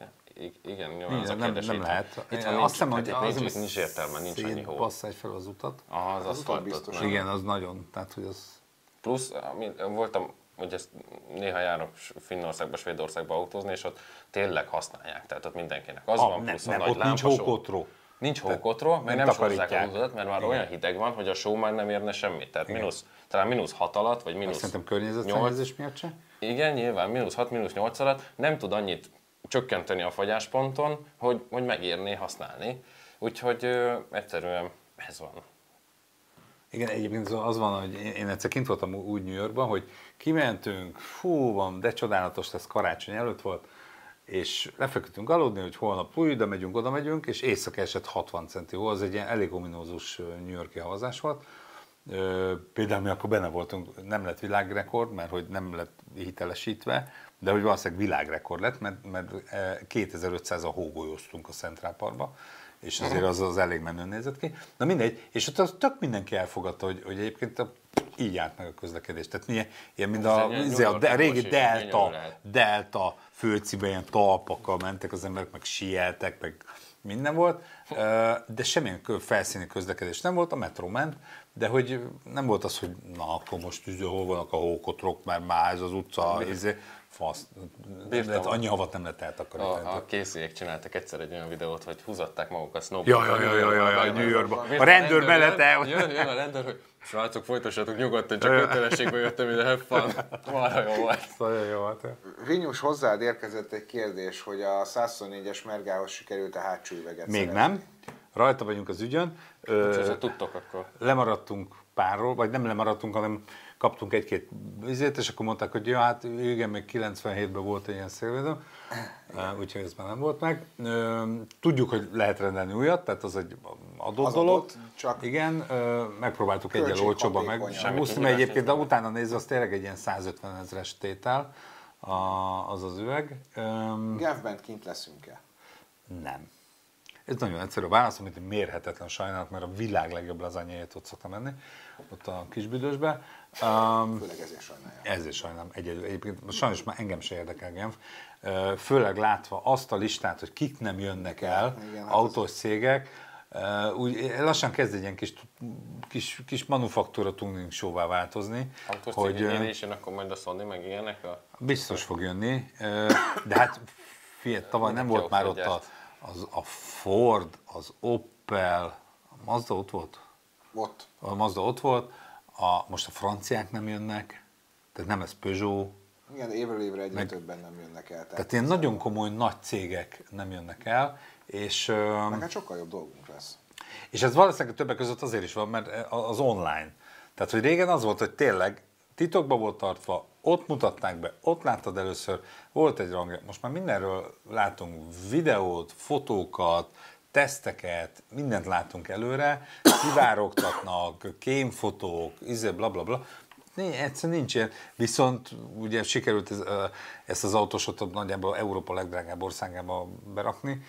igen, nyilván nincs, az a nem, kérdés. nem itthon- lehet. Itthon nincs, azt hiszem, hogy az, nincs, nincs értelme, nincs annyi hó. Basszál fel az utat. Aha, az Az aszfaltot. biztos. nem. Igen, az nagyon. Tehát, hogy az... Plusz, voltam, hogy ezt néha járok Finnországba, Svédországba autózni, és ott tényleg használják, tehát ott mindenkinek az Ah, van, nem, plusz a nem, nagy ott nincs lámpasó. hókotró. Nincs hókotró, meg nem sorozzák a húzadat, mert már Igen. olyan hideg van, hogy a só már nem érne semmit. Tehát mínusz, talán mínusz 6 alatt, vagy mínusz Szerintem 8. környezetszennyezés miatt se. Igen, nyilván mínusz 6, mínusz 8 alatt nem tud annyit csökkenteni a fagyásponton, hogy, hogy megérné használni. Úgyhogy ö, egyszerűen ez van. Igen, egyébként az van, hogy én- egyszer kint voltam úgy New Yorkban, hogy kimentünk, fú, van, de csodálatos lesz, karácsony előtt volt, és lefeküdtünk aludni, hogy holnap új, ide megyünk, oda megyünk, és éjszaka esett 60 centi hó, az egy ilyen elég ominózus New Yorki havazás volt. Például mi akkor benne voltunk, nem lett világrekord, mert hogy nem lett hitelesítve, de hogy valószínűleg világrekord lett, mert, mert eh, 2500-a hógolyóztunk a Central Parkba, és azért az, az elég menőn nézett ki. Na mindegy, és ott az tök mindenki elfogadta, hogy, hogy egyébként a, így járt meg a közlekedés. Tehát milyen, ilyen, mint a, Ez izé, a, a York régi Delta. Delta főcibe ilyen talpakkal mentek az emberek, meg sieltek, meg minden volt, de semmilyen felszíni közlekedés nem volt, a metró ment, de hogy nem volt az, hogy na akkor most hol vannak a hókotrok, mert már ez az utca, izé, fasz, lehet, annyi havat nem lehet eltakarítani. A, a készülék csináltak egyszer egy olyan videót, hogy húzatták magukat Ja, snowboardon. ja, ja, ja, ja, ja, New Yorkban. A rendőr jön- mellette. Jön, jön a rendőr, hogy srácok, folytassatok nyugodtan, csak kötelességbe jöttem ide, have fun. Marha jó volt. Nagyon jó volt. Vinyus, hozzád érkezett egy kérdés, hogy a 124-es Mergához sikerült a hátsó üveget Még szerezni. nem. Rajta vagyunk az ügyön. Ö, tudtok, akkor lemaradtunk párról, vagy nem lemaradtunk, hanem kaptunk egy-két vizét, és akkor mondták, hogy ja, hát igen, még 97-ben volt egy ilyen szélvédő, úgyhogy ez már nem volt meg. Tudjuk, hogy lehet rendelni újat, tehát az egy adott Az dolog. adott, csak Igen, megpróbáltuk egyel olcsóban meg. Költséghatékonyan. Semmit mert egyébként, de utána nézve, az tényleg egy ilyen 150 ezres tétel az az üveg. Genfben kint leszünk-e? nem. Ez nagyon egyszerű a válasz, amit mérhetetlen sajnálat, mert a világ legjobb lazányáját ott szoktam menni, ott a kisbüdösbe. Um, Főleg ezért sajnálja. ezért sajnálom. Egyedül, egyébként sajnos már engem se érdekel Genf. Főleg látva azt a listát, hogy kik nem jönnek el, Igen, hát autós cégek, ö, úgy lassan kezd egy ilyen kis, kis, kis manufaktúra tuning showvá változni. autós hogy, cég ö, és jön, akkor majd a Sony meg ilyenek. A... Biztos fog jönni, ö, de hát figyelj, tavaly nem volt már ott ott a, az, a Ford, az Opel, a Mazda ott volt? Ott. A Mazda ott volt, a, most a franciák nem jönnek, tehát nem ez Peugeot, Igen, évről évre egyre Meg- többen nem jönnek el. tehát ilyen nagyon komoly nagy cégek nem jönnek el, és, Meg hát sokkal jobb dolgunk lesz. és ez valószínűleg többek között azért is van, mert az online. Tehát, hogy régen az volt, hogy tényleg titokban volt tartva, ott mutatták be, ott láttad először, volt egy rang, most már mindenről látunk videót, fotókat, teszteket, mindent látunk előre, szivárogtatnak, kémfotók, izé, bla bla bla. Egyszerűen nincs ilyen. Viszont ugye sikerült ez, ezt az autósot nagyjából Európa legdrágább országába berakni.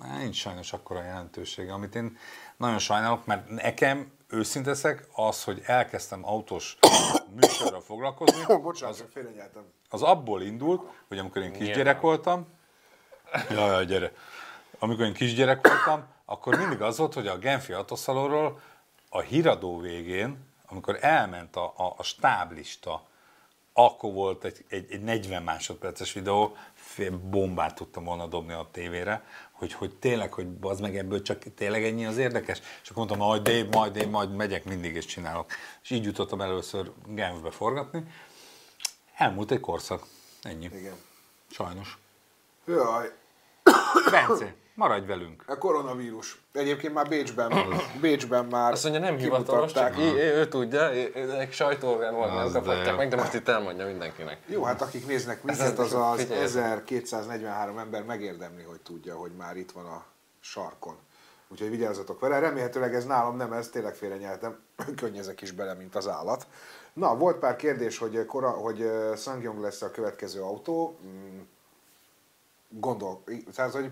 Hát, Nincs sajnos akkora jelentősége, amit én nagyon sajnálok, mert nekem őszinte leszek, az, hogy elkezdtem autós műsorral foglalkozni, Bocsánat, az... félrenyeltem. az abból indult, hogy amikor én kisgyerek voltam, jaj, jaj, gyere, amikor én kisgyerek voltam, akkor mindig az volt, hogy a Genfi Autoszalonról a híradó végén, amikor elment a, a, a stáblista, akkor volt egy, egy, egy 40 másodperces videó, fél bombát tudtam volna dobni a tévére, hogy, hogy tényleg, hogy az meg ebből csak tényleg ennyi az érdekes. És akkor mondtam, majd én, majd én, majd megyek mindig és csinálok. És így jutottam először Genfbe forgatni. Elmúlt egy korszak. Ennyi. Igen. Sajnos. Jaj, Bence, maradj velünk. a koronavírus. Egyébként már Bécsben, Bécsben már Azt mondja, nem hivatalos, csak í- ő tudja, egy sajtóorgán volt, nem jó. meg, de most itt elmondja mindenkinek. Jó, hát akik néznek minket, az az- az figyelj. 1243 ember megérdemli, hogy tudja, hogy már itt van a sarkon. Úgyhogy vigyázzatok vele. Remélhetőleg ez nálam nem, ez tényleg félrenyeltem. Könnyezek is bele, mint az állat. Na, volt pár kérdés, hogy, kora, hogy Sangyong lesz a következő autó. Gondol, tehát, hogy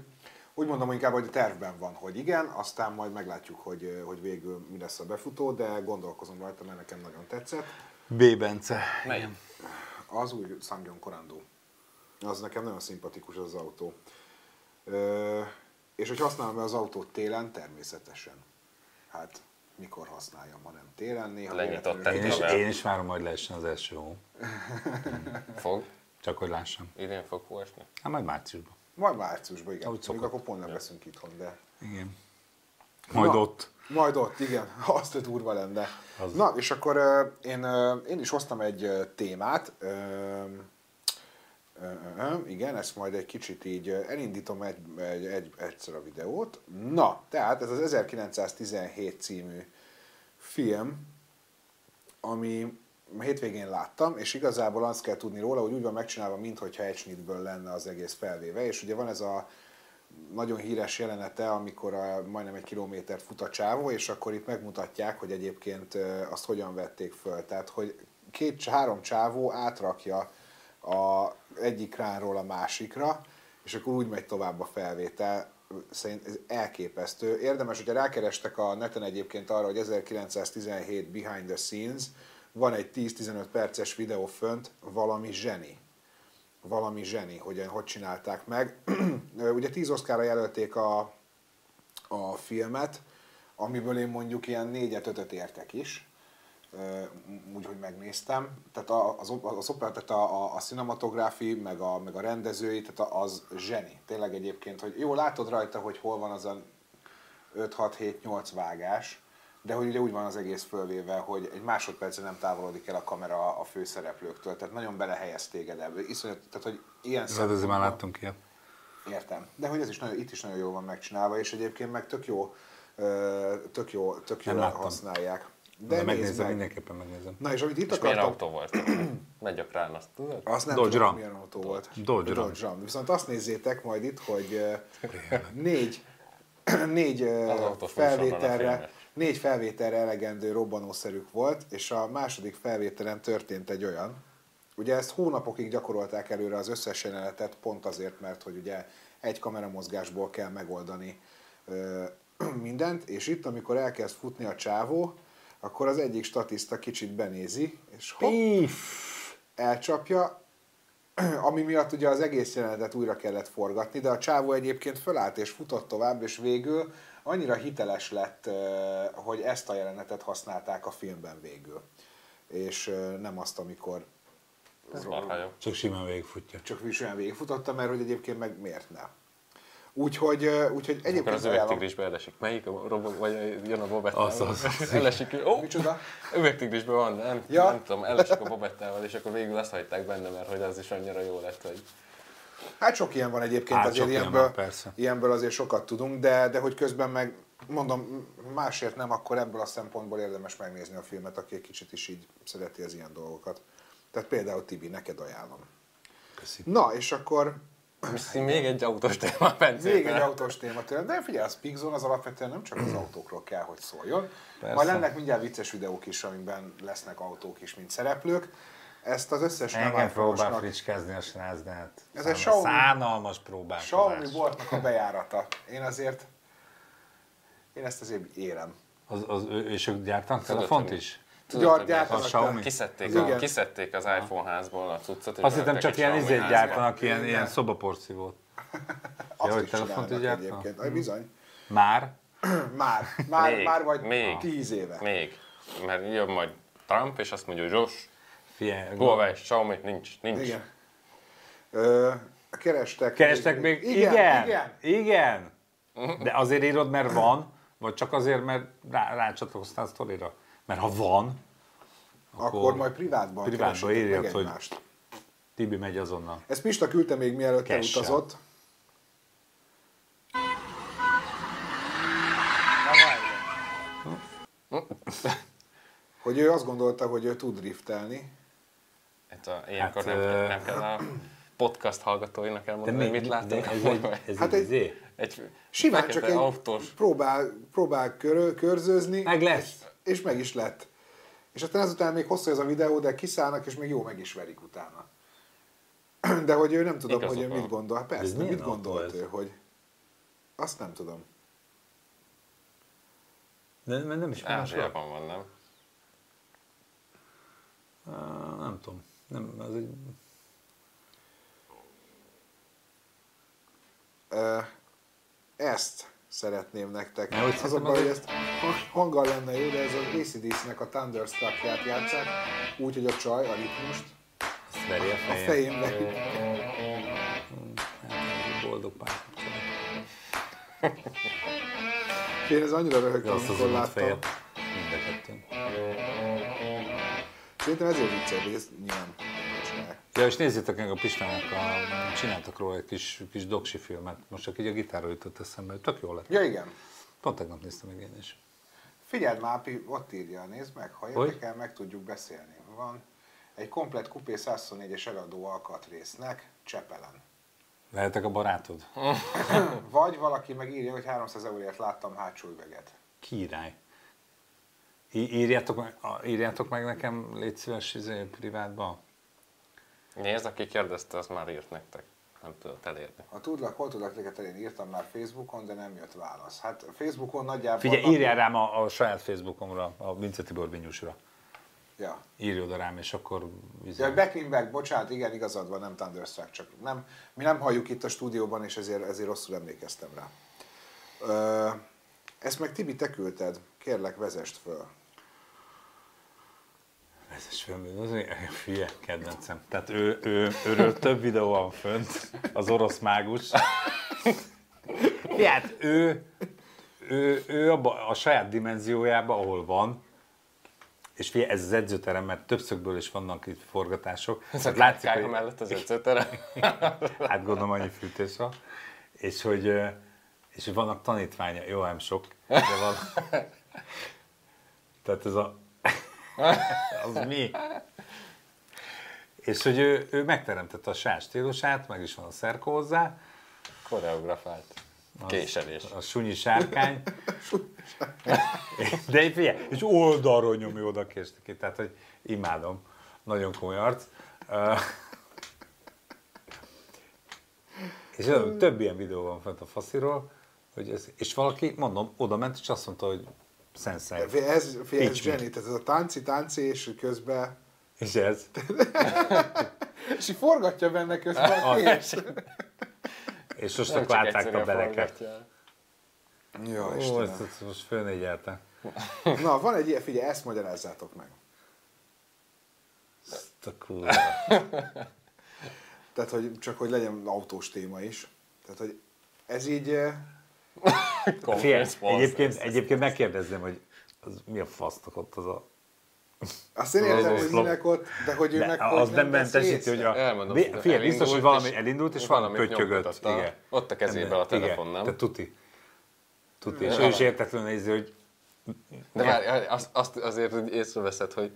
úgy mondom inkább, hogy tervben van, hogy igen, aztán majd meglátjuk, hogy, hogy végül mi lesz a befutó, de gondolkozom rajta, mert nekem nagyon tetszett. B. Bence. Mely? Az új Sangyong Korando. Az nekem nagyon szimpatikus az, az autó. Ö, és hogy használom-e az autót télen? Természetesen. Hát mikor használjam, ha nem télen, néha Lenyitották. Én is, én is várom, majd leessen az első hó. Fog? Csak hogy lássam. Idén fog hóesni? Hát majd márciusban. Majd márciusban, igen. Mondjuk szokott. akkor pont nem leszünk itthon, de... Igen. Majd Na, ott. Majd ott, igen. Azt a durva lenne. Az. Na, és akkor ö, én, ö, én is hoztam egy ö, témát. Ö, ö, Igen, ezt majd egy kicsit így elindítom egy, egy, egy, egyszer a videót. Na, tehát ez az 1917 című film, ami hétvégén láttam, és igazából azt kell tudni róla, hogy úgy van megcsinálva, mintha egy snitből lenne az egész felvéve, és ugye van ez a nagyon híres jelenete, amikor a, majdnem egy kilométert fut a csávó, és akkor itt megmutatják, hogy egyébként azt hogyan vették föl. Tehát, hogy két, három csávó átrakja a egyik kránról a másikra, és akkor úgy megy tovább a felvétel. Szerint ez elképesztő. Érdemes, hogyha rákerestek a neten egyébként arra, hogy 1917 Behind the Scenes, van egy 10-15 perces videó fönt, valami zseni valami zseni, hogy hogy csinálták meg. Ugye 10 oszkára jelölték a, a filmet, amiből én mondjuk ilyen négyet, ötöt értek is, Ö, úgy, hogy megnéztem. Tehát a, az, az opera, tehát a, a, a cinematográfi, meg a, meg a rendezői, tehát az zseni. Tényleg egyébként, hogy jó, látod rajta, hogy hol van az a 5-6-7-8 vágás, de hogy ugye úgy van az egész fölvéve, hogy egy másodpercre nem távolodik el a kamera a főszereplőktől, tehát nagyon belehelyez téged ebbe. Iszonyat, tehát hogy ilyen Ez azért már láttunk ilyet. Értem. De hogy ez is nagyon, itt is nagyon jól van megcsinálva, és egyébként meg tök jó, tök jó, tök láttam. használják. De, De megnézem, meg. mindenképpen megnézem. Na és amit itt És milyen akartam, autó volt? Megy a krán, azt tudod? azt nem Dodge tudom, Ram. milyen autó volt. Dodge Ram. Dodge Ram. Viszont azt nézzétek majd itt, hogy négy, négy felvételre. Négy felvételre elegendő robbanószerük volt, és a második felvételen történt egy olyan, Ugye ezt hónapokig gyakorolták előre az összes jelenetet, pont azért, mert hogy ugye egy kameramozgásból kell megoldani ö, mindent, és itt, amikor elkezd futni a csávó, akkor az egyik statiszta kicsit benézi, és hopp, elcsapja, ami miatt ugye az egész jelenetet újra kellett forgatni, de a csávó egyébként fölállt és futott tovább, és végül annyira hiteles lett, hogy ezt a jelenetet használták a filmben végül. És nem azt, amikor jó. Csak simán végigfutja. csak is olyan végigfutottam, mert hogy egyébként meg miért ne. Úgyhogy, úgyhogy Akkor egyébként az ajánlom. üvegtigrisbe elesik. Melyik a robot, vagy jön a bobettával? Az, az, az. Elesik. Ó, Micsoda? üvegtigrisben van, de nem, Ja. nem tudom, elesik a bobettával, és akkor végül azt hagyták benne, mert hogy az is annyira jó lett, hogy Hát sok ilyen van egyébként, Hát, azért sok ilyen ilyenből, van, persze. ilyenből azért sokat tudunk, de, de hogy közben meg, mondom, másért nem, akkor ebből a szempontból érdemes megnézni a filmet, aki egy kicsit is így szereti az ilyen dolgokat. Tehát például Tibi, neked ajánlom. Köszi. Na, és akkor még egy autós téma, Bence. még egy autós téma tőlem, de figyelj, a Speak Zone az alapvetően nem csak az autókról kell, hogy szóljon. Persze. Majd lennek mindjárt vicces videók is, amiben lesznek autók is, mint szereplők. Ezt az összes nem Engem próbál iPhone-osnak fricskázni a srác, de hát Ez egy Xiaomi- szánalmas próbálkozás. Xiaomi boltnak a bejárata. Én azért, én ezt azért érem. Az, az, és ők gyártanak telefont hogy- is? Tudod, hogy gyártanak a Xiaomi? Kiszedték, a, kiszedték az iPhone házból a cuccot, Azt hittem csak ilyen izét gyártanak, ilyen, ilyen szobaporszívót. Azt hogy is telefont is gyártanak? egyébként. Bizony. Már? Már, már, Még, már vagy még. tíz éve. Még. Mert jön majd Trump, és azt mondja, hogy Zsos, Figyelj, Huawei, Xiaomi, nincs, nincs. Igen. Ö, kerestek. Kerestek még? Igen, Igen, igen. igen. De azért írod, mert van, vagy csak azért, mert rá, rácsatlakoztál a sztorira? Mert ha van, Akkor majd privátban Privátban írjad, meg hogy- egymást. Tibi megy azonnal. Ezt Pista küldte még mielőtt Cash-sel. elutazott. Hogy ő azt gondolta, hogy ő tud driftelni. Hát a, ilyenkor Hát, nem, ö, nem kell a podcast hallgatóinak De elmondani, hogy mit láttunk. de ez ez Hát egy, egy- izé? egy Simán csak egy autós. próbál, próbál kör, körzőzni. Meg lesz. És meg is lett. És aztán ezután még hosszú ez a videó, de kiszállnak, és még jó meg is verik utána. De hogy ő nem tudom, Igazuk hogy ő mit gondol. Hát Persze, milyen mit gondolt ő, hogy... Azt nem tudom. De, mert nem is. Ázsiában van, nem? Á, Nem tudom. Nem, az egy... Ezt szeretném nektek. Ne, hogy az a baj, hogy ezt hang- hanggal lenne jó, de ez az ACDC-nek a Thunderstruck-ját játszák, úgy, hogy a csaj a ritmust Azt veri a fején veri. Hát, boldog párkapcsolat. Én ez annyira röhögtem, amikor láttam. fejet. Mind a kettőn. Szerintem ezért vicces, ezt nyilván. Ja, és nézzétek meg a Pistának, a, csináltak róla egy kis, kis doksi filmet. Most csak így a gitárról jutott eszembe, tök jó lett. Ja, igen. Pont tegnap néztem meg én is. Figyeld már, Pi, ott írja, nézd meg, ha érdekel, meg tudjuk beszélni. Van egy komplet kupé 124-es eladó alkatrésznek Csepelen. Lehetek a barátod? Vagy valaki megírja, hogy 300 euróért láttam hátsó üveget. Király. Írjátok, meg, írjátok meg nekem, légy szíves, izé, privátban. Nézd, aki kérdezte, az már írt nektek. Nem tudott elérni. Ha tudlak, hol tudlak téged elérni? Írtam már Facebookon, de nem jött válasz. Hát Facebookon nagyjából... Figyelj, írjál rám a, a saját Facebookomra, a Vince Tibor Binyusra. Ja. Írj oda rám, és akkor... izé- Ja, Back in Back, bocsánat, igen, igazad van, nem Thunderstruck, csak nem, mi nem halljuk itt a stúdióban, és ezért, ezért rosszul emlékeztem rá. Ö, ezt meg Tibi, te küldted, kérlek, vezest föl. Film, az mi- hülye kedvencem. Tehát ő, ő, őről több videó van fönt, az orosz mágus. Hát ő, ő, ő abba, a saját dimenziójában, ahol van, és figyelj, ez az edzőterem, mert többszögből is vannak itt forgatások. Ez a látszik, hogy, mellett az edzőtere. hát gondolom annyi fűtés van. És hogy, és hogy vannak tanítványa, jó, nem sok, de van. Tehát ez a... az mi? És hogy ő, ő megteremtette a saját stílusát, meg is van a szerkó hozzá, Koreografált. Késelés. a sunyi sárkány. De figyelj, és oldalról nyomja oda ki, tehát hogy imádom. Nagyon komoly arc. És olyan több ilyen videó van fent a fasziról, hogy ez, és valaki, mondom, oda ment, és azt mondta, hogy sensei. Ez, ez, ez Teach me. zseni, tehát ez a tánci, tánci, és közben... És ez. És forgatja benne közben a. És most csak átvágta a beleket. forgatja. Jó, Ó, ezt, ezt most fölnégyelte. Na, van egy ilyen, figyelj, ezt magyarázzátok meg. Ezt a kurva. Tehát, hogy csak hogy legyen autós téma is. Tehát, hogy ez így... Conference egyébként, egyébként megkérdezném, hogy az mi a fasznak ott az a... Azt én értem, Az hogy minek ott, de hogy ő De meg az nem mentesíti, hogy a... Elmondom, biztos, hogy valami elindult, és valami pöttyögött. Igen. ott a kezébe a telefon, nem? Te tuti. Tuti. És ő is értetlenül nézi, hogy De várj, azt, azt azért hogy észreveszed, hogy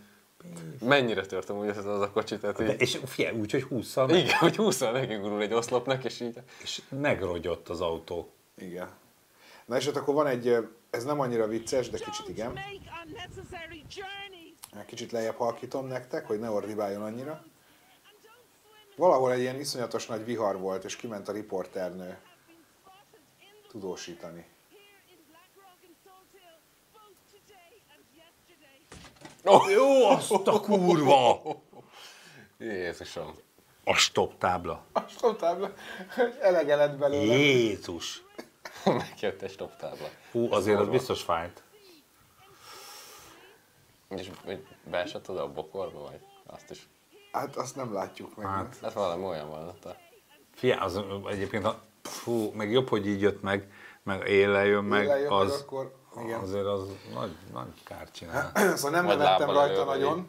mennyire tört amúgy az, az a kocsi, tehát de, így, és figyelj, úgy, hogy 20 meg, igen, hogy 20 neki gurul egy oszlopnak, és így és megrogyott az autó. Igen. Na és ott akkor van egy, ez nem annyira vicces, de kicsit igen. Kicsit lejjebb halkítom nektek, hogy ne ordibáljon annyira. Valahol egy ilyen iszonyatos nagy vihar volt, és kiment a riporternő tudósítani. yesterday. Jó, azt a kurva! Jézusom. A stop tábla. A stoptábla, hogy elege lett belőle. Jézus! Megjött egy stop tábla. Hú, azért az biztos fájt. És beesett oda a bokorba, vagy azt is. Hát azt nem látjuk meg. Hát. Hát valami olyan van ott a... Figyelj, az egyébként, a, fú, meg jobb, hogy így jött meg, meg éle jön meg, jön meg, az, akkor igen. azért az nagy, nagy kárt csinál. Szóval nem nevettem rajta nagyon.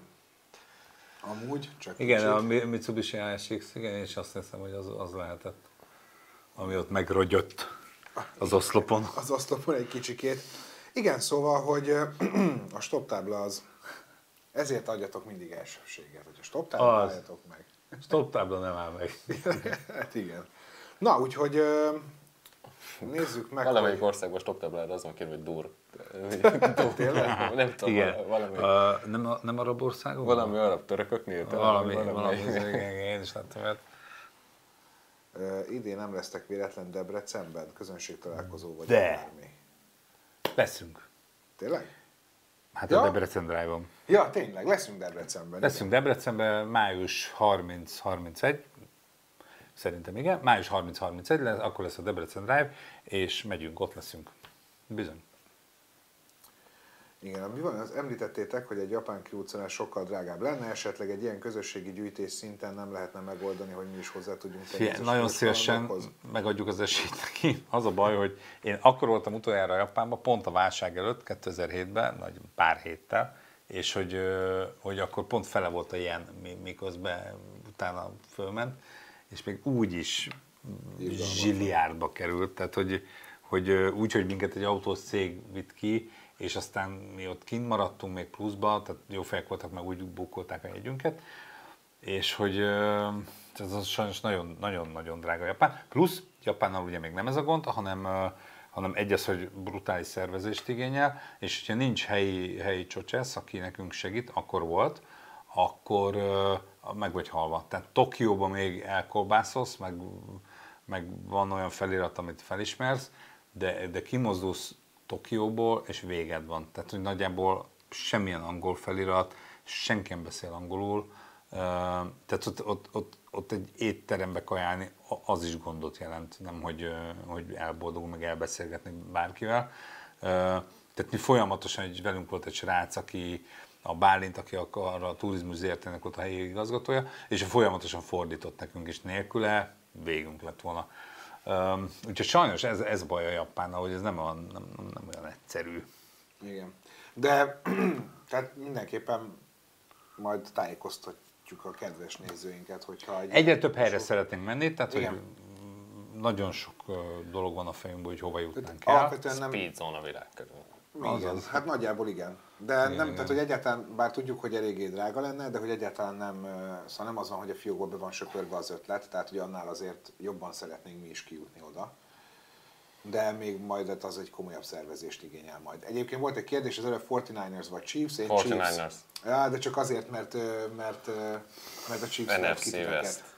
Amúgy, csak Igen, kicsit. a Mi- Mitsubishi ASX, igen, és azt hiszem, hogy az, az lehetett, ami ott megrogyott az oszlopon. az oszlopon egy kicsikét. Igen, szóval, hogy a stoptábla az, ezért adjatok mindig elsőséget, hogy a stoptábla Az. álljatok meg. Stop tábla nem áll meg. hát igen. Na, úgyhogy nézzük meg, Valamelyik hogy... országban stop táblára azon kérve, hogy dur. Tényleg? Nem tudom, Igen. valami, Uh, nem, a, nem arab országok? valami arab törököknél. Valami, valami, valami igen, igen, én is láttam hát. Ö, idén nem lesztek véletlen Debrecenben, közönség találkozó vagy De. bármi. Leszünk. Tényleg? Hát Ja. a Debrecen Drive-on. Ja, tényleg, leszünk Debrecenben. Leszünk Debrecenben május 30-31, szerintem igen, május 30-31 lesz, akkor lesz a Debrecen Drive, és megyünk, ott leszünk. Bizony. Igen, mi van, az említettétek, hogy egy japán kiúccolás sokkal drágább lenne, esetleg egy ilyen közösségi gyűjtés szinten nem lehetne megoldani, hogy mi is hozzá tudjunk tenni. Fie, nagyon szívesen megadjuk az esélyt neki. Az a baj, hogy én akkor voltam utoljára Japánban, pont a válság előtt, 2007-ben, nagy pár héttel, és hogy, hogy akkor pont fele volt a ilyen, mi- miközben utána fölment, és még úgy is zsiliárdba került, tehát hogy, hogy úgy, hogy minket egy autós cég vitt ki, és aztán mi ott kint maradtunk még pluszba, tehát jó fejek voltak, meg úgy bukolták a jegyünket, és hogy ez az sajnos nagyon- nagyon-nagyon drága Japán. Plusz Japánnal ugye még nem ez a gond, hanem, hanem egy az, hogy brutális szervezést igényel, és hogyha nincs helyi, helyi csocsesz, aki nekünk segít, akkor volt, akkor meg vagy halva. Tehát Tokióban még elkolbászolsz, meg, meg van olyan felirat, amit felismersz, de, de kimozdulsz Tokióból, és véged van. Tehát, hogy nagyjából semmilyen angol felirat, senki nem beszél angolul, tehát ott, ott, ott, ott egy étterembe kajálni, az is gondot jelent, nem hogy, hogy elboldogul, meg elbeszélgetni bárkivel. Tehát mi folyamatosan, egy, velünk volt egy srác, aki a Bálint, aki akar a turizmus ZRT-nek volt a helyi igazgatója, és folyamatosan fordított nekünk is nélküle, végünk lett volna. Um, úgyhogy sajnos ez, ez baj a Japánnal, hogy ez nem olyan, nem, nem, nem olyan egyszerű. Igen. De tehát mindenképpen majd tájékoztatjuk a kedves nézőinket, hogyha egy Egyre több helyre szeretnénk menni, tehát Igen. hogy nagyon sok dolog van a fejünkben, hogy hova jutnánk el. Alapvetően nem, Speed zone a világ körül. igen, Azaz. hát nagyjából igen. De Igen, nem, igen. tehát hogy egyáltalán, bár tudjuk, hogy eléggé drága lenne, de hogy egyáltalán nem, szóval nem az van, hogy a fiókból be van söpörve az ötlet, tehát hogy annál azért jobban szeretnénk mi is kijutni oda. De még majd hát az egy komolyabb szervezést igényel majd. Egyébként volt egy kérdés, az előbb 49ers vagy Chiefs? Én 49ers. Chiefs. Ja, de csak azért, mert, mert, mert a Chiefs NFC titeket.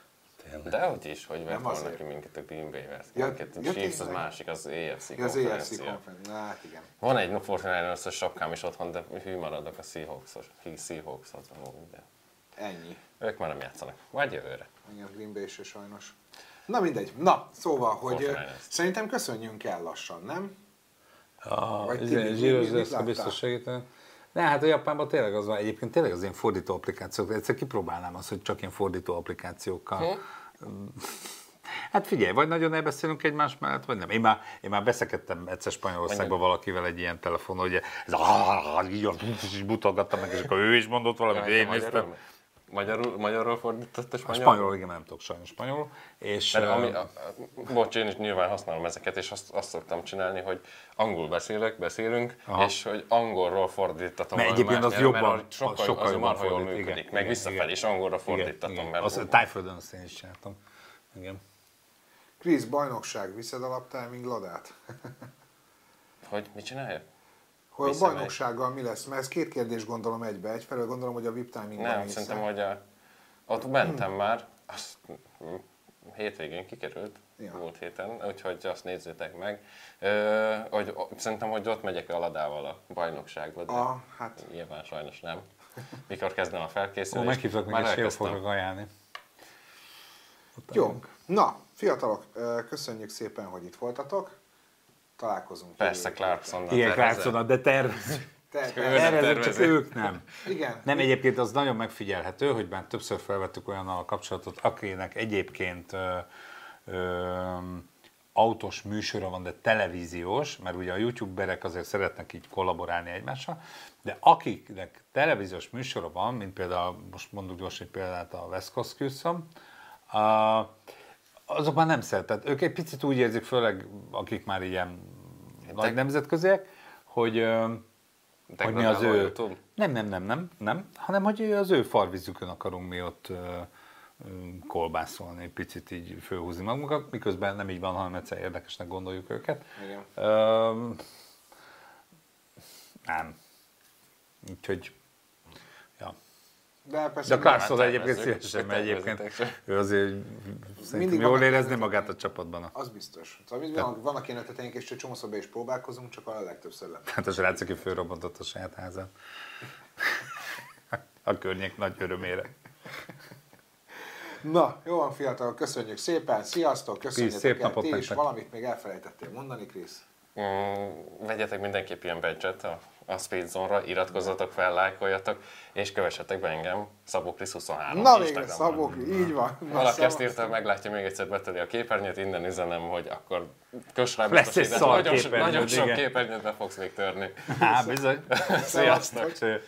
West. De hogy is, hogy vett volna ki minket a Green Bay West. Ja, Minket ja, Chiefs az másik, az AFC Ja, az AFC konferencia. hát igen. Van egy 49ers sapkám is otthon, de hű maradok a Seahawks-os. Seahawks-hoz de Ennyi. ők már nem játszanak. Vagy jövőre. Igen, Green Bay se sajnos. Na mindegy. Na, szóval, hogy ö, 49ers. szerintem köszönjünk el lassan, nem? A Vagy Vagy Tibi, mi- zsíros láttál? biztos segíteni. Ne, hát a Japánban tényleg az van, egyébként tényleg az ilyen fordító applikációk, egyszer kipróbálnám azt, hogy csak ilyen fordító applikációkkal. Hát figyelj, vagy nagyon elbeszélünk egymás mellett, vagy nem. Én már, én már beszekedtem egyszer Spanyolországban valakivel egy ilyen telefonon, hogy ez így is mutogattam meg, és akkor ő is mondott valamit, én te néztem. Magyarul, magyarul, magyarul fordított a A spanyol? spanyolul, igen, nem tudok sajnos spanyolul. És, Mert ami, a, a, bocs, én is nyilván használom ezeket, és azt, azt szoktam csinálni, hogy angol beszélek, beszélünk, Aha. és hogy angolról fordítatom. Mert egyébként az jobban- mert sokkal, az sokkal az jobban fordít, működik, igen, meg igen, visszafelé igen. is angolra fordítatom, igen, mert Az, a Tájföldön azt én is csináltam. Igen. Krisz, bajnokság, viszed a laptiming ladát? hogy mit csinálja? Hogy a bajnoksággal mi lesz? Mert ez két kérdés gondolom egybe. Egyfelől gondolom, hogy a VIP timing Nem, szerintem, hogy a, ott mentem már, azt hétvégén kikerült, Ja. múlt héten, úgyhogy azt nézzétek meg. Ö, hogy, szerintem, hogy ott megyek a ladával a bajnokságba, de Ah, hát nyilván sajnos nem. Mikor kezdem a Ó, felkészülést? meghívtak még, Már és jó elkezdtem. fogok ajánlni. jó. Na, fiatalok, köszönjük szépen, hogy itt voltatok. Találkozunk. Persze, jövő Clarkson. Igen, Clarkson, de tervezünk. héten. Te, Ő te, nem Tervezünk, csak ők nem. igen. Nem, egyébként az nagyon megfigyelhető, hogy már többször felvettük olyannal a kapcsolatot, akinek egyébként ö, ö, autós műsora van, de televíziós, mert ugye a youtuberek azért szeretnek így kollaborálni egymással, de akiknek televíziós műsora van, mint például, most mondjuk gyorsan egy példát a West Coast Custom, a- azok már nem szeretett. Ők egy picit úgy érzik, főleg akik már ilyen nagy nemzetköziek, hogy, ö, hogy mi az ő... YouTube? Nem, nem, nem, nem, nem, hanem hogy az ő farvizükön akarunk mi ott kolbászolni, egy picit így főhúzni magunkat, miközben nem így van, hanem egyszer érdekesnek gondoljuk őket. Igen. Ö, nem. Úgyhogy. De persze, De a Clarkson egyébként szívesen, mert egyébként ő azért szerintem Mindig jól ötleteink. magát a csapatban. Az biztos. Szóval mindig van, vannak ilyen ötleteink, és egy csomószor be is próbálkozunk, csak a legtöbbször nem. Hát a srác, aki fölrobbantott a saját házát. A környék nagy örömére. Na, jó van fiatal, köszönjük szépen, sziasztok, köszönjük szép el napot ti is, valamit még elfelejtettél mondani, Krisz? Mm, vegyetek mindenképp ilyen badge a, a Speed Zone-ra, iratkozzatok fel, lájkoljatok, és kövessetek be engem, Szabó Krisz 23 Na végre. Szabók, így van. Na, Valaki azt írta, hogy meglátja még egyszer beteli a képernyőt, innen üzenem, hogy akkor kös rá Lesz egy nagyon, nagyon sok képernyőt be fogsz még törni. Há, bizony. Sziasztok! Cső.